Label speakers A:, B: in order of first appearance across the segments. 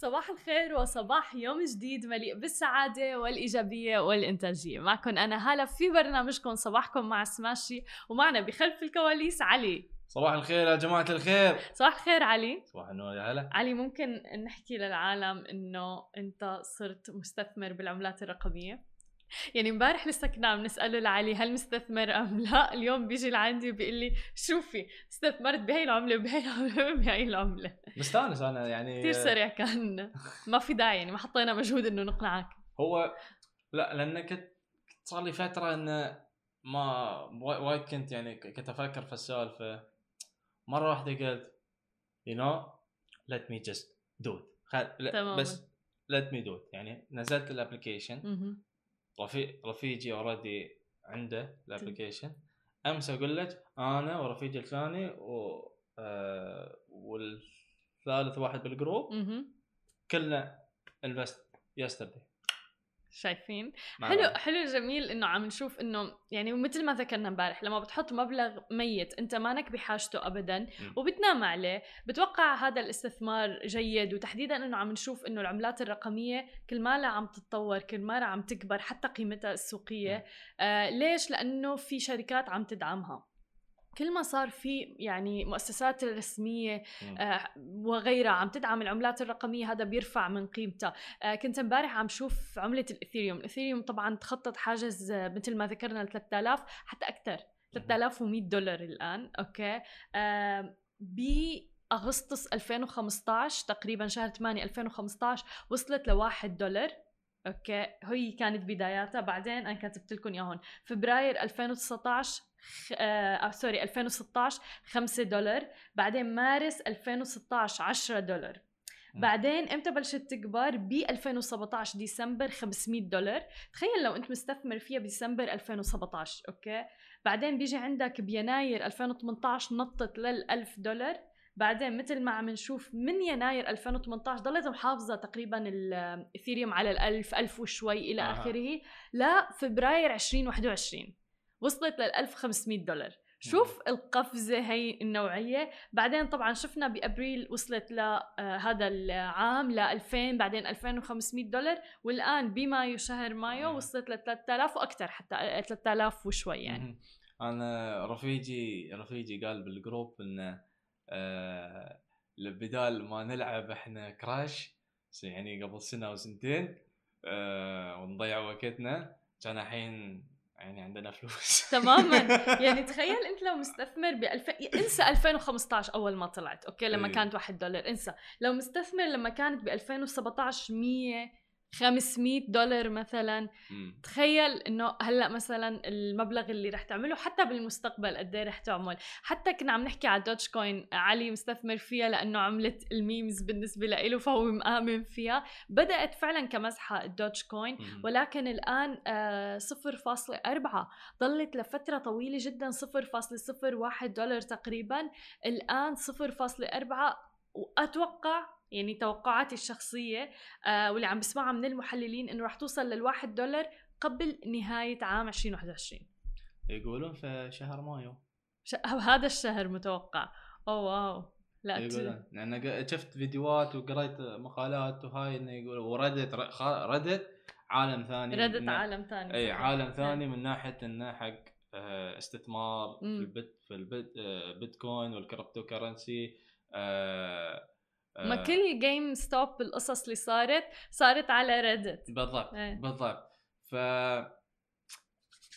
A: صباح الخير وصباح يوم جديد مليء بالسعادة والإيجابية والإنتاجية. معكم أنا هالة في برنامجكم صباحكم مع سماشي ومعنا بخلف الكواليس علي.
B: صباح الخير يا جماعة الخير.
A: صباح الخير علي.
B: صباح النور يا هلا.
A: علي ممكن نحكي للعالم إنه أنت صرت مستثمر بالعملات الرقمية؟ يعني امبارح لسه كنا عم نسأله لعلي هل مستثمر أم لا؟ اليوم بيجي لعندي وبيقول لي شوفي استثمرت بهي العملة وبهي العملة وبهي العملة.
B: مستانس أنا يعني
A: كثير سريع كان. ما في داعي يعني ما حطينا مجهود إنه نقنعك.
B: هو لا لأن كنت صار لي فترة انه ما وايد كنت يعني كنت أفكر في السالفه مرة واحدة قلت you know let me just do بس let me do يعني نزلت ال application رفيق رفيجي already عنده ال application أمس أقول لك أنا ورفيجي الثاني و آه والثالث واحد بال group كلنا invest yesterday
A: شايفين. حلو حلو جميل إنه عم نشوف إنه يعني مثل ما ذكرنا امبارح لما بتحط مبلغ ميت أنت مانك بحاجته ابدا وبتنام عليه بتوقع هذا الاستثمار جيد وتحديدا إنه عم نشوف إنه العملات الرقمية كل ما عم تتطور كل ما عم تكبر حتى قيمتها السوقية. آه ليش؟ لأنه في شركات عم تدعمها. كل ما صار في يعني مؤسسات رسمية آه وغيرها عم تدعم العملات الرقمية هذا بيرفع من قيمتها. آه كنت امبارح عم شوف عملة الإثيريوم. الإثيريوم طبعا تخطط حاجز آه مثل ما ذكرنا 3000 حتى أكثر. 3100 دولار الآن أوكي. آه بأغسطس 2015 تقريبا شهر 8 2015 وصلت ل 1 دولار. okay. هي كانت بداياتها. بعدين أنا كاتبت لكم اياهم فبراير 2019 آه sorry 2016 5 دولار. بعدين مارس 2016 10 دولار. بعدين إمتى بلشت تكبر؟ ب 2017 ديسمبر 500 دولار. تخيل لو أنت مستثمر فيها بديسمبر 2017 okay. بعدين بيجي عندك بيناير 2018 نطت لل 1000 دولار. بعدين مثل ما عم نشوف من يناير 2018 ضلت محافظة تقريبا الاثيريوم على ال1000 1000 وشوي إلى آه. آخره. لفبراير 2021 وصلت لل 1500 دولار. شوف القفزة هي النوعية. بعدين طبعا شفنا بأبريل وصلت لهذا آه، العام ل 2000 بعدين 2500 دولار. والآن بمايو شهر مايو وصلت ل 3000 وأكثر حتى 3000 وشوي يعني.
B: أنا رفيجي رفيجي قال بال group إنه آه بدال ما نلعب إحنا Crash يعني قبل سنة أو سنتين آه ونضيع وقتنا كان الحين يعني عندنا فلوس.
A: تماما. يعني تخيل أنت لو مستثمر ب 2000 انسى 2015 أول ما طلعت. okay لما أيه. كانت 1 دولار. انسى. لو مستثمر لما كانت ب 2017 100 500 دولار مثلا. م. تخيل إنه هلأ مثلا المبلغ اللي رح تعمله حتى بالمستقبل قد إيه رح تعمل. حتى كنا عم نحكي على Dogecoin علي مستثمر فيها لأنه عملت ال memes بالنسبة له فهو مآمن فيها. بدأت فعلا كمزحة ال Dogecoin م. ولكن الآن آه 0.4 ضلت لفترة طويلة جدا 0.01 دولار تقريبا. الآن 0.4 وأتوقع يعني توقعاتي الشخصية آه واللي عم بسمعها من المحللين إنه رح توصل للواحد دولار قبل نهاية عام 2021
B: يقولون في شهر مايو.
A: ش... هذا الشهر متوقع. oh wow.
B: لا يقولون. لأن شفت فيديوهات وقريت مقالات وهاي إنه يقول Reddit Reddit عالم ثاني
A: Reddit عالم ثاني
B: إي عالم ثاني من ناحية إنه حق آه، استثمار في البيت في البيتكوين وال cryptocurrency آه
A: ما آه. كل GameStop القصص اللي صارت صارت على Reddit
B: بالضبط إيه. بالضبط ف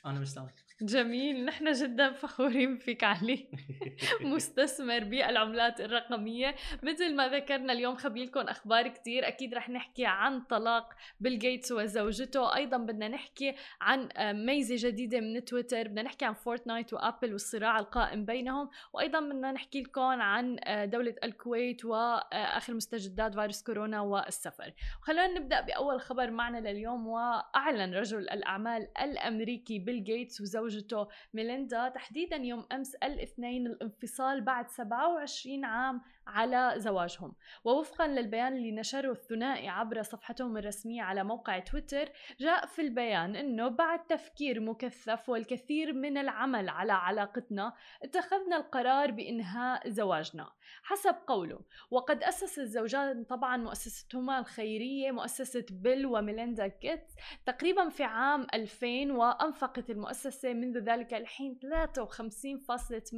B: أنا مستانس
A: جميل. نحن جدا فخورين فيك علي. مستثمر بالعملات الرقمية. مثل ما ذكرنا اليوم خبيلكم أخبار كتير أكيد رح نحكي عن طلاق بيل جيتس وزوجته. أيضا بدنا نحكي عن آه، ميزة جديدة من تويتر. بدنا نحكي عن Fortnite و Apple والصراع القائم بينهم. وأيضا بدنا نحكي لكم عن آه، دولة الكويت وآخر مستجدات فيروس كورونا والسفر. خلونا نبدأ بأول خبر معنا لليوم. وأعلن رجل الأعمال الأمريكي بيل جيتس وزوجته زوجته ميليندا تحديدا يوم أمس الاثنين الانفصال بعد 27 عام على زواجهم. ووفقا للبيان اللي نشره الثنائي عبر صفحتهم الرسمية على موقع تويتر جاء في البيان أنه بعد تفكير مكثف والكثير من العمل على علاقتنا اتخذنا القرار بإنهاء زواجنا. حسب قوله وقد أسس الزوجان طبعا مؤسستهما الخيرية مؤسسة بيل وميليندا جيتس تقريبا في عام 2000 وأنفقت المؤسسة منذ ذلك الحين 53.8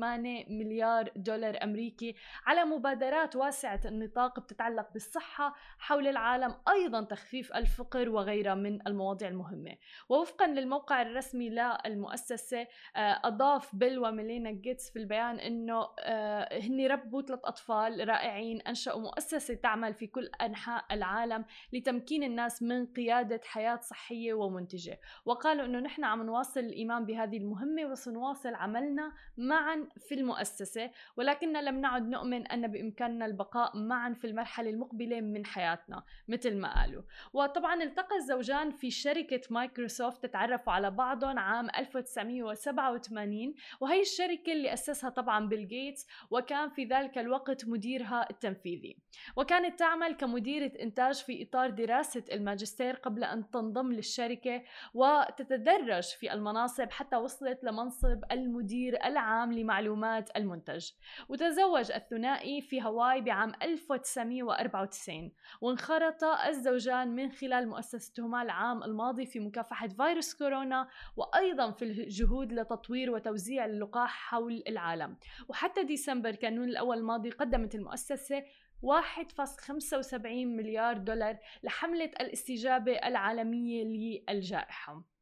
A: مليار دولار أمريكي على مبادرات واسعة النطاق بتتعلق بالصحة حول العالم أيضا تخفيف الفقر وغيرها من المواضيع المهمة. ووفقا للموقع الرسمي للمؤسسة آه، أضاف بيل وميليندا جيتس في البيان أنه آه، هن ربوا ثلاث أطفال رائعين أنشأوا مؤسسة تعمل في كل أنحاء العالم لتمكين الناس من قيادة حياة صحية ومنتجة. وقالوا أنه نحن عم نواصل الإيمان بهذه المهمة وسنواصل عملنا معا في المؤسسة ولكننا لم نعد نؤمن أن بإمكاننا البقاء معا في المرحلة المقبلة من حياتنا مثل ما قالوا. وطبعا التقى الزوجان في شركة مايكروسوفت تتعرفوا على بعضهم عام 1987 وهي الشركة اللي أسسها طبعا بيل جيتس وكان في ذلك الوقت مديرها التنفيذي. وكانت تعمل كمديرة إنتاج في إطار دراسة الماجستير قبل أن تنضم للشركة وتتدرج في المناصب حتى وصلت لمنصب المدير العام لمعلومات المنتج. وتزوج الثنائي في هاواي بعام 1994 وانخرط الزوجان من خلال مؤسستهما العام الماضي في مكافحة فيروس كورونا وأيضا في الجهود لتطوير وتوزيع اللقاح حول العالم. وحتى ديسمبر كانون الأول الماضي قدمت المؤسسة 1.75 مليار دولار لحملة الاستجابة العالمية للجائحة.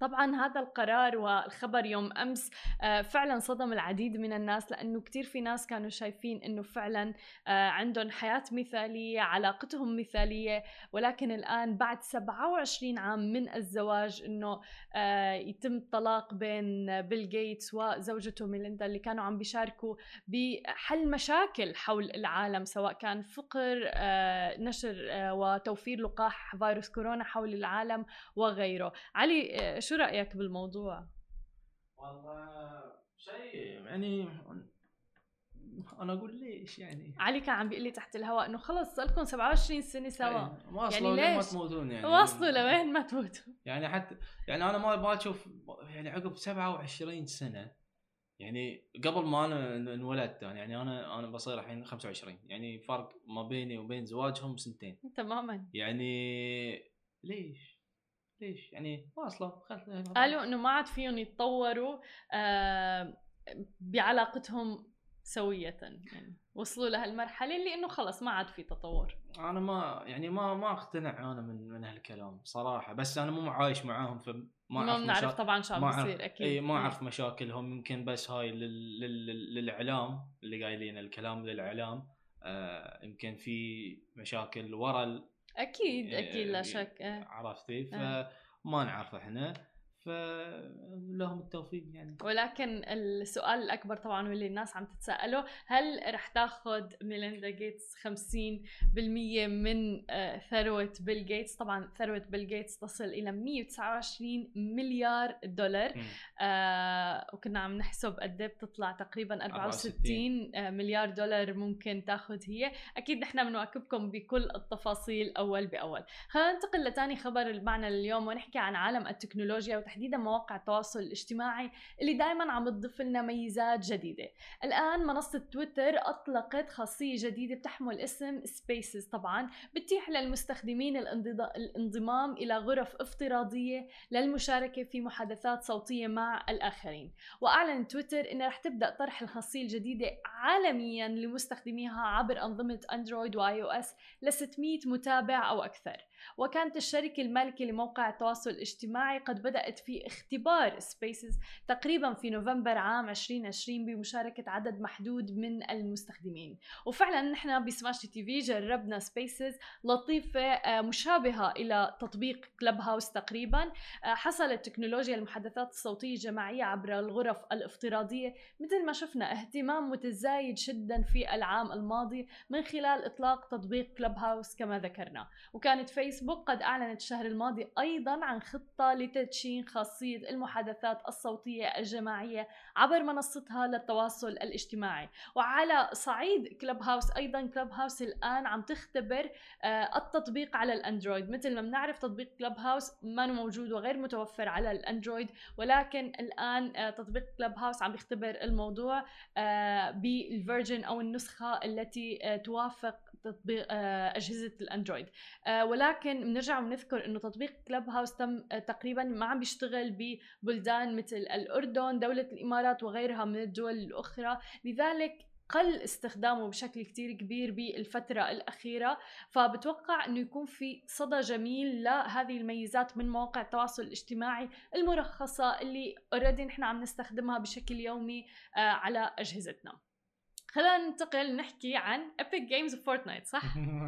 A: طبعا هذا القرار والخبر يوم أمس آه، فعلا صدم العديد من الناس لأنه كثير في ناس كانوا شايفين إنه فعلا آه، عندهم حياة مثالية علاقتهم مثالية ولكن الآن بعد 27 عام من الزواج إنه آه، يتم الطلاق بين بيل جيتس وزوجته ميليندا اللي كانوا عم بيشاركوا بحل مشاكل حول العالم سواء كان فقر نشر وتوفير لقاح فيروس كورونا حول العالم وغيره. علي شو رأيك بالموضوع؟
B: والله شيء يعني أنا أقول ليش يعني؟
A: علي كان عم بيقول لي تحت الهواء إنه خلص صار لكم 27 سنة سوا.
B: واصلوا يعني ليش؟ ما تموتون يعني.
A: واصلوا لوين ما تموتون.
B: يعني حتى يعني أنا ما ما أشوف يعني عقب 27 سنة يعني قبل ما أنا انولدت يعني أنا أنا بصير الحين 25 يعني فرق ما بيني وبين زواجهم سنتين.
A: تماما.
B: يعني ليش؟ ليش؟ يعني واصلة
A: قالوا إنه ما عاد فيهم يتطوروا آه بعلاقتهم سوية يعني وصلوا لهالمرحلة اللي إنه خلص ما عاد في تطور.
B: أنا ما يعني ما ما أقتنع أنا من من هالكلام صراحة بس أنا مو عايش معاهم فما
A: ما بنعرف مشا... طبعا شو عم بيصير أكيد.
B: إي ما أعرف مشاكلهم يمكن بس هاي لل... لل... للإعلام اللي قايلين الكلام للإعلام آه يمكن في مشاكل ورا
A: أكيد أكيد لا شك إيه.
B: عرفتي إيه. فما نعرف إحنا فلهم التوفيق يعني.
A: ولكن السؤال الأكبر طبعا واللي الناس عم تتساءله هل رح تاخذ ميليندا جيتس 50% من آه، ثروة بيل جيتس؟ طبعا ثروة بيل جيتس تصل إلى 129 مليار دولار. آه وكنا عم نحسب قد إيه بتطلع تقريبا 64, 64 آه، مليار دولار ممكن تاخذ هي. أكيد نحن بنواكبكم بكل التفاصيل أول بأول. خلينا ننتقل لثاني خبر معنا اليوم ونحكي عن عالم التكنولوجيا وتحديدا تحديدا مواقع التواصل الاجتماعي اللي دائما عم تضيف لنا ميزات جديدة. الآن منصة تويتر أطلقت خاصية جديدة بتحمل اسم Spaces طبعا بتتيح للمستخدمين الانضمام إلى غرف افتراضية للمشاركة في محادثات صوتية مع الآخرين. وأعلن تويتر انها رح تبدأ طرح الخاصية الجديدة عالميا لمستخدميها عبر أنظمة اندرويد و iOS ل 600 متابع أو أكثر. وكانت الشركة المالكة لموقع التواصل الاجتماعي قد بدأت في اختبار Spaces تقريبا في نوفمبر عام 2020 بمشاركة عدد محدود من المستخدمين. وفعلا نحن بسماشي تي في جربنا Spaces لطيفة آه، مشابهة إلى تطبيق كلب هاوس تقريبا. آه، حصلت تكنولوجيا المحادثات الصوتية الجماعية عبر الغرف الافتراضية. مثل ما شفنا اهتمام متزايد جدا في العام الماضي من خلال إطلاق تطبيق كلب هاوس كما ذكرنا. وكانت فيسبوك قد أعلنت الشهر الماضي أيضا عن خطة لتدشين خاصية المحادثات الصوتية الجماعية عبر منصتها للتواصل الاجتماعي. وعلى صعيد كلب هاوس أيضا كلب هاوس الآن عم تختبر آه، التطبيق على الأندرويد. مثل ما بنعرف تطبيق كلب هاوس ما موجود وغير متوفر على الأندرويد ولكن الآن آه، تطبيق كلب هاوس عم يختبر الموضوع بالفيرجن أو النسخة التي توافق تطبيق أجهزة الأندرويد. ولكن بنرجع ونذكر إنه تطبيق كلب هاوس تم تقريبا ما عم بيشتغل ببلدان مثل الأردن دولة الإمارات وغيرها من الدول الأخرى. لذلك قل استخدامه بشكل كتير كبير بالفترة الأخيرة. فبتوقع أنه يكون في صدى جميل لهذه الميزات من مواقع التواصل الاجتماعي المرخصة اللي already نحن عم نستخدمها بشكل يومي على أجهزتنا. خلينا ننتقل نحكي عن ايبك جيمز وفورتنايت صح؟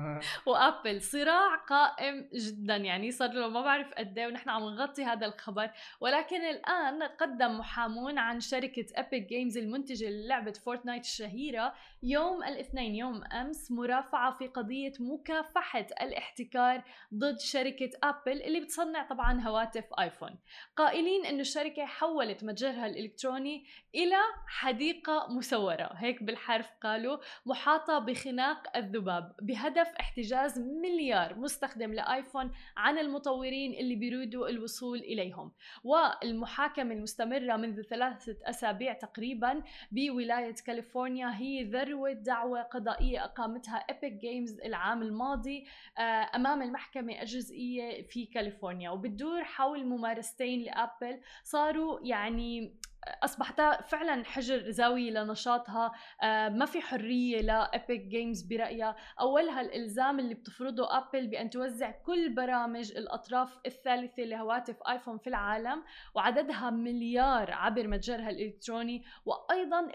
A: وأبل صراع قائم جدا يعني صار له ما بعرف قد إيه ونحن عم نغطي هذا الخبر ولكن الآن قدم محامون عن شركة ايبك جيمز المنتجة للعبة فورتنايت الشهيرة يوم الاثنين يوم أمس مرافعة في قضية مكافحة الاحتكار ضد شركة ابل اللي بتصنع طبعا هواتف آيفون قائلين إنه الشركة حولت متجرها الإلكتروني إلى حديقة مسورة هيك بالحرف حرف قالوا محاطة بخناق الذباب بهدف احتجاز مليار مستخدم لآيفون عن المطورين اللي بيريدوا الوصول إليهم. والمحاكمة المستمرة منذ ثلاثة أسابيع تقريبا بولاية كاليفورنيا هي ذروة دعوى قضائية أقامتها إيبك جيمز العام الماضي آه، أمام المحكمة الجزئية في كاليفورنيا. وبتدور حول ممارستين لأبل صاروا يعني أصبحت فعلا حجر زاويه لنشاطها آه، ما في حرية لايبك جيمز برأيها. أولها الإلزام اللي بتفرضه ابل بأن توزع كل برامج الأطراف الثالثة لهواتف ايفون في العالم وعددها مليار عبر متجرها الإلكتروني. وأيضا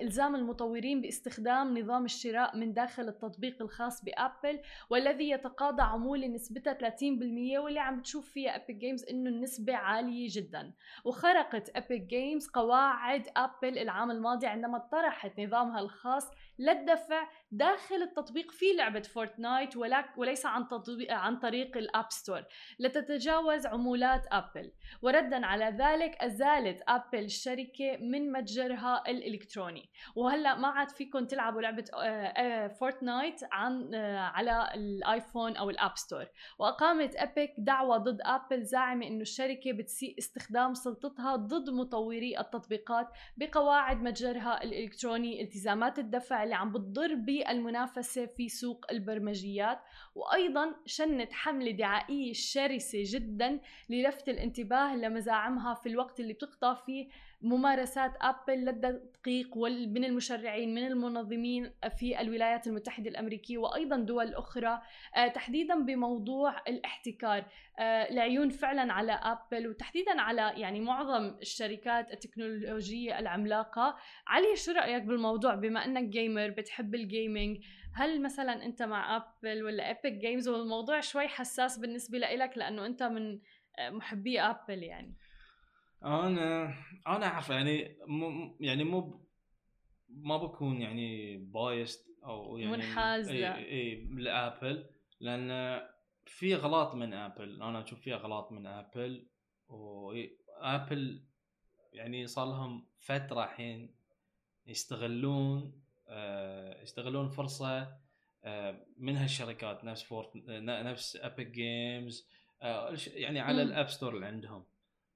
A: إلزام المطورين باستخدام نظام الشراء من داخل التطبيق الخاص بابل والذي يتقاضى عمولة نسبتها 30% واللي عم بتشوف فيها ايبك جيمز إنه النسبة عالية جدا. وخرقت ايبك جيمز جيمز قواعد أبل العام الماضي عندما طرحت نظامها الخاص للدفع داخل التطبيق في لعبة فورتنايت وليس عن, عن طريق ال App Store لتتجاوز عمولات أبل. وردا على ذلك أزالت أبل الشركة من متجرها الإلكتروني. وهلأ ما عاد فيكم تلعبوا لعبة آه، آه، فورتنايت عن آه، على الآيفون أو ال App Store وأقامت إيبك دعوى ضد أبل زاعمة أنه الشركة بتسيء استخدام سلطتها ضد مطوري التطبيقات بقواعد متجرها الإلكتروني التزامات الدفع اللي عم بتضر بالمنافسة في سوق البرمجيات. وأيضا شنت حملة دعائية شرسة جدا للفت الانتباه لمزاعمها في الوقت اللي بتخضع فيه ممارسات ابل للتدقيق من المشرعين من المنظمين في الولايات المتحدة الأمريكية وأيضا دول أخرى. آه، تحديدا بموضوع الاحتكار. آه، العيون فعلا على ابل وتحديدا على يعني معظم الشركات التكنولوجية العملاقة. علي شو رأيك بالموضوع؟ بما إنك gamer بتحب ال gaming هل مثلا أنت مع Apple ولا Epic Games والموضوع شوي حساس بالنسبة لك لأنه أنت من آه، محبي Apple يعني.
B: أنا أنا أعرف يعني مو يعني مو ما بكون يعني biased أو يعني
A: منحاز
B: إي, إي ل Apple لأن في غلط من Apple. أنا أشوف فيها غلط من أبل و Apple يعني صار لهم فترة الحين يستغلون آه يستغلون فرصة آه من هالشركات نفس Fort نفس Epic Games آه يعني على ال App Store اللي عندهم.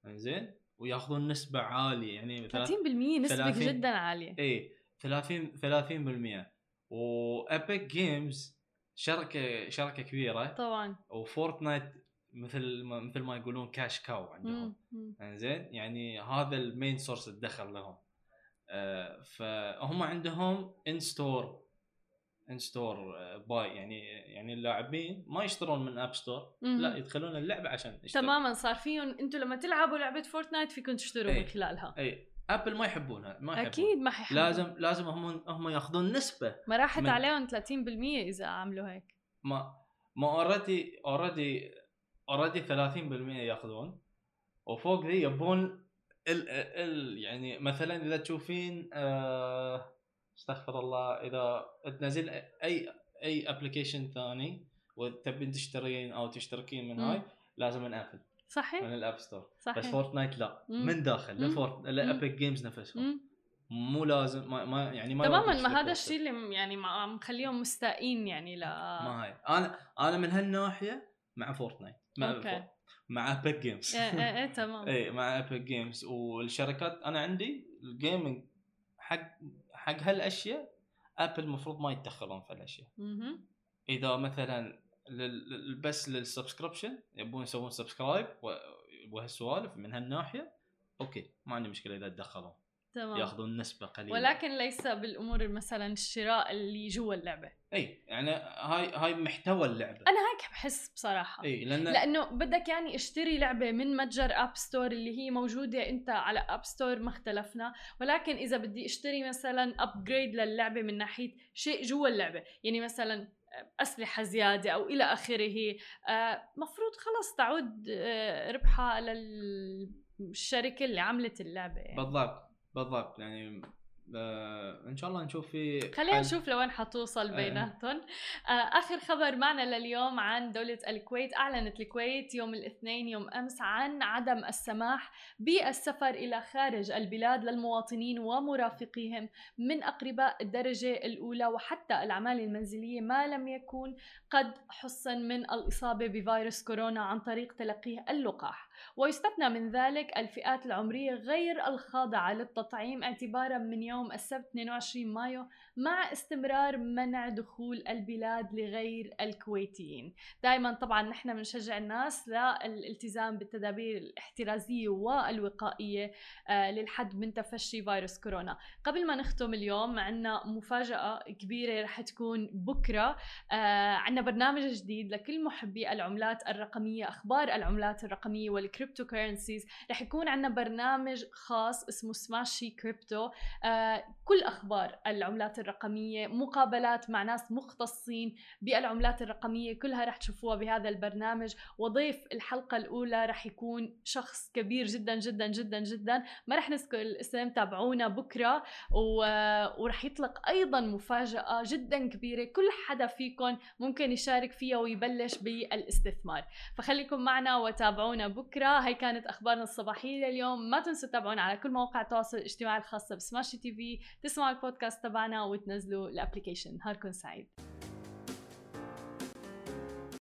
B: زين وياخذون نسبة عالية يعني
A: 30% نسبة جدا عالية.
B: اي 30 30% و Epic Games شركه شركة كبيرة.
A: طبعا.
B: و Fortnite مثل ما مثل ما يقولون cash cow عندهم. زين؟ يعني هذا ال main source الدخل لهم. آه فهم عندهم in-store in-store buy يعني يعني اللاعبين ما يشترون من App Store لا يدخلون اللعبة عشان
A: يشترون. تماما. صار فيهم أنتم لما تلعبوا لعبة Fortnite فيكم تشتروا من خلالها.
B: اي Apple ما يحبونها ما يحبون.
A: أكيد ما
B: يحبون لازم لازم هم هم ياخذون نسبة
A: ما راحت من... عليهم 30% إذا عملوا هيك.
B: ما ما already already already 30% ياخذون. وفوق ذي يبون ال ال يعني مثلا إذا تشوفين آه استغفر الله. إذا تنزل أي أي application ثاني وتبين تشترين أو تشتركين من هاي لازم من Apple
A: صحيح.
B: من ال App Store
A: صحيح.
B: بس Fortnite لا.
A: مم.
B: من داخل.
A: ل
B: Fort ل Epic Games نفسهم.
A: مم.
B: مو لازم ما, ما يعني ما
A: تماما ما هذا الشيء اللي يعني مع- مخليهم مستائين يعني لا.
B: ما هاي. أنا أنا من هالناحية مع Fortnite مع
A: أوكي.
B: مع
A: Epic Games إيه تمام.
B: اي مع Epic Games والشركات أنا عندي ال gaming حق حق هالأشياء Apple المفروض ما يتدخلون في هالأشياء
A: مهم.
B: إذا مثلا لل- بس لل subscription يبون يسوون subscribe وهالسوالف من هالناحية okay ما عندي مشكلة إذا تدخلون
A: تمام.
B: ياخذون نسبه قليلة.
A: ولكن ليس بالأمور مثلا الشراء اللي جوا اللعبة.
B: إي يعني هاي هاي محتوى اللعبة.
A: أنا هيك بحس بصراحة.
B: إي لأن
A: لأنه بدك يعني اشتري لعبة من متجر App Store اللي هي موجودة أنت على App Store ما اختلفنا. ولكن إذا بدي اشتري مثلا upgrade للعبة من ناحية شيء جوا اللعبة يعني مثلا أسلحة زيادة أو إلى آخره آه، مفروض خلص تعود آه، ربحها للشركة اللي عملت اللعبة يعني.
B: بالضبط. بالضبط يعني آه إن شاء الله نشوف في
A: خلينا
B: حل-
A: نشوف لوين حتوصل
B: آه.
A: بيناتهم. آه آخر خبر معنا لليوم عن دولة الكويت. أعلنت الكويت يوم الاثنين يوم أمس عن عدم السماح بالسفر إلى خارج البلاد للمواطنين ومرافقيهم من اقرباء الدرجة الأولى وحتى الأعمال المنزلية ما لم يكن قد حصن من الإصابة بفيروس كورونا عن طريق تلقيه اللقاح. ويستثنى من ذلك الفئات العمرية غير الخاضعة للتطعيم اعتبارا من يوم السبت 22 مايو مع استمرار منع دخول البلاد لغير الكويتيين. دائما طبعا نحن بنشجع الناس للالتزام بالتدابير الاحترازية والوقائية آه، للحد من تفشي فيروس كورونا. قبل ما نختم اليوم عنا مفاجأة كبيرة رح تكون بكرة. آه، عنا برنامج جديد لكل محبي العملات الرقمية أخبار العملات الرقمية وال cryptocurrencies رح يكون عنا برنامج خاص اسمه سماشي كريبتو آه، كل أخبار العملات الرقمية مقابلات مع ناس مختصين بالعملات الرقمية كلها رح تشوفوها بهذا البرنامج. وضيف الحلقة الأولى رح يكون شخص كبير جدا جدا جدا جدا. ما رح نذكر الاسم تابعونا بكرة. و... ورح يطلق أيضا مفاجأة جدا كبيرة. كل حدا فيكم ممكن يشارك فيها ويبلش بالاستثمار. فخليكم معنا وتابعونا بكرة. هي كانت أخبارنا الصباحية لليوم. ما تنسوا تتابعونا على كل مواقع التواصل الاجتماعي الخاصة بسماشي TV تسمعوا البودكاست تبعنا وتنزلوا ال application نهاركم سعيد.